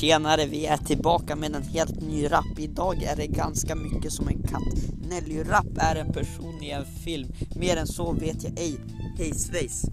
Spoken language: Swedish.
Tjenare, vi är tillbaka med en helt ny rap. Idag är det ganska mycket som en katt. Nelly Rapp är en person i en film. Mer än så vet jag ej. Hej svejs!